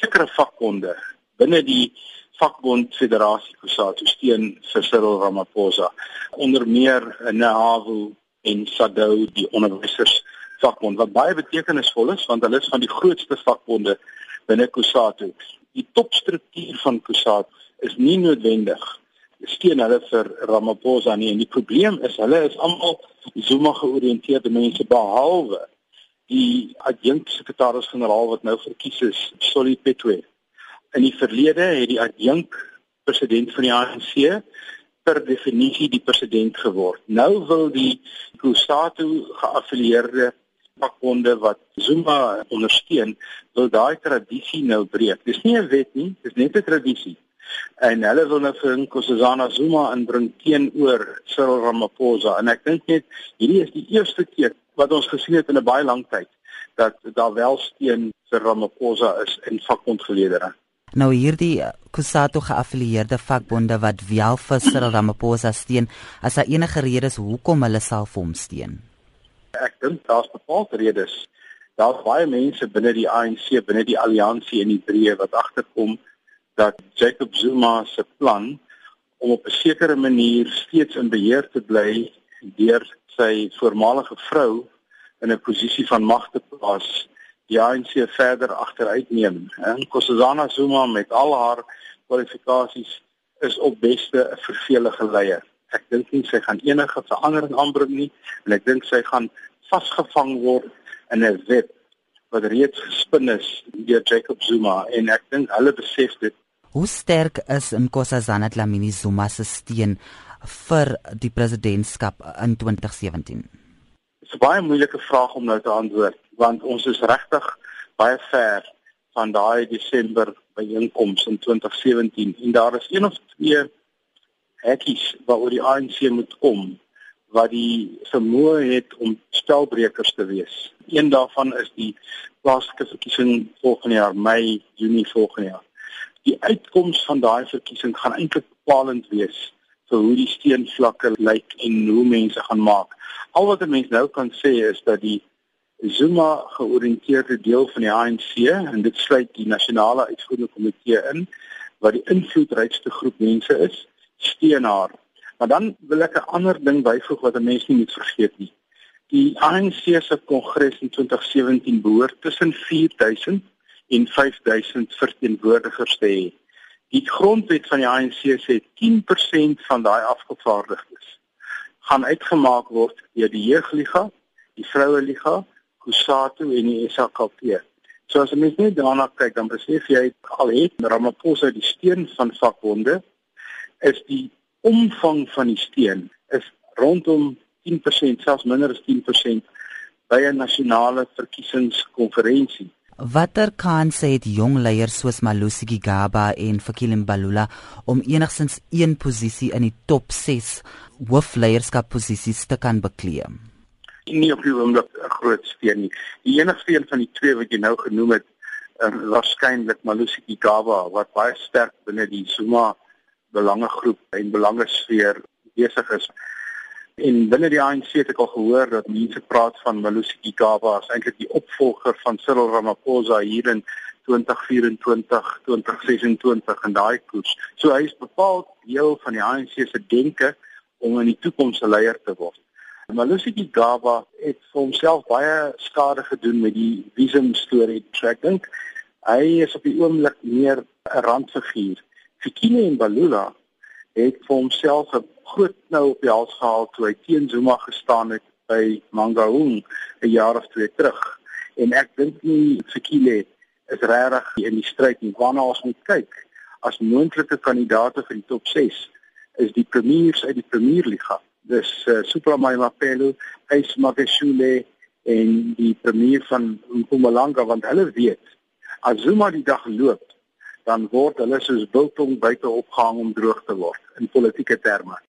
sekere vakbonde binne die vakbond Federasie Kusatu steun vir Cyril Ramaphosa onder meer NAVU en SADU die onderwysers vakbond wat baie betekenisvol is want hulle is van die grootste vakbonde binne Kusatu. Die topstruktuur van Kusatu is nie noodwendig steun hulle vir Ramaphosa nie en die probleem is hulle is almal Zuma georiënteerde mense behalwe die adjunkt sekretaris-generaal wat nou verkies is, Solly Petwe. In die verlede het die adjunkt president van die ANC per definisie die president geword. Nou wil die Kusatu geaffilieerde vakbonde wat Zuma ondersteun, wil daai tradisie nou breek. Dis nie 'n wet nie, dis net 'n tradisie. En hulle wil nou vir Nkosazana Zuma inbring teenoor Cyril Ramaphosa en ek dink net hierdie is die eerste keer wat ons gesien het in 'n baie lang tyd dat daar wel steun vir Ramaphosa is in vakbondgeledere. Nou hierdie Kusatu geaffilieerde vakbonde wat wel vir Cyril Ramaphosa steun, as daar enige redes hoekom hulle vir hom steun ek dink daar's bepaalde redes. Daar's baie mense binne die ANC, binne die alliansie in die breë wat agterkom dat Jacob Zuma se plan om op 'n sekere manier steeds in beheer te bly deur sy voormalige vrou in 'n posisie van mag te plaas, die ANC verder agteruit neem. En Nkosazana Zuma met al haar kwalifikasies is op beste 'n vervelige leier. Ek dink nie sy gaan enige verandering aanbring nie en ek dink sy gaan vasgevang word in 'n web wat reeds gespin is deur Jacob Zuma en ek dink hulle besef dit. Hoe sterk is Nkosazana Dlamini Zuma se steun vir die presidentskap in 2017? Is 'n baie moeilike vraag om nou te antwoord want ons is regtig baie ver van daai Desember byeenkoms in 2017 en daar is een of twee hekkies waaroor die ANC moet kom wat die vermoë het om spelbrekers te wees. Een daarvan is die plaaslike verkiesing volgende jaar Mei, Junie volgende jaar. Die uitkoms van daai verkiesing gaan eintlik bepalend wees vir hoe die steenvlakke lyk en hoe mense gaan maak. Al wat 'n mens nou kan sê is dat die Zuma georiënteerde deel van die ANC en dit sluit die nasionale uitvoerende komitee in wat die invloedrykste groep mense is, steun haar Maar dan wil ek 'n ander ding byvoeg wat 'n mens nie moet vergeet nie. Die ANC se kongres in 2017 behoort tussen 4000 en 5000 verteenwoordigers te hê. Die grondwet van die ANC sê 10% van daai afgevaardigdes gaan uitgemaak word deur die jeugliga, die vroue liga, Kusatu en die SAKP. So as jy net daarna kyk, dan besef jy al het Ramaphosa die steun van vakbonde is die omvang van die steun is rondom 10%, selfs minder as 10% by 'n nasionale verkiesingskonferensie. Watter kanse het jong leiers soos Malusi Gigaba en Fikile Mbalula om enigstens een posisie in die top 6 hoofleierskap posisies te kan bekleë? Nie op die oomblik 'n groot steun nie. Die enigste een van die twee wat jy nou genoem het, uh, waarskynlik Malusi Gigaba wat baie sterk binne die Zuma belangegroep en belangesfeer besig is. En binne die ANC het ek al gehoor dat mense praat van Malusi Gigaba as eintlik die opvolger van Cyril Ramaphosa hier in 2024, 2026 en daai koers. So hy is bepaald deel van die ANC se denke om in die toekoms 'n leier te word. Malusi Gigaba het vir homself baie skade gedoen met die visum storie. Ek dink hy is op die oomblik meer 'n randfiguur Fikile en Balula het vir homself 'n groot knou op die hals gehaal toe hy teen Zuma gestaan het by Mangaung 'n jaar of twee terug. En ek dink nie Fikile is regtig in die stryd nie. Waarna ons moet kyk as moontlike kandidaate vir die top 6 is die premiers uit die Premierliga. Dis uh, Supramai Mapelo, Ace Magashule en die premier van Mpumalanga want hulle weet as Zuma die dag loop dan word hulle soos biltong buite opgehang om droog te word in politieke terme.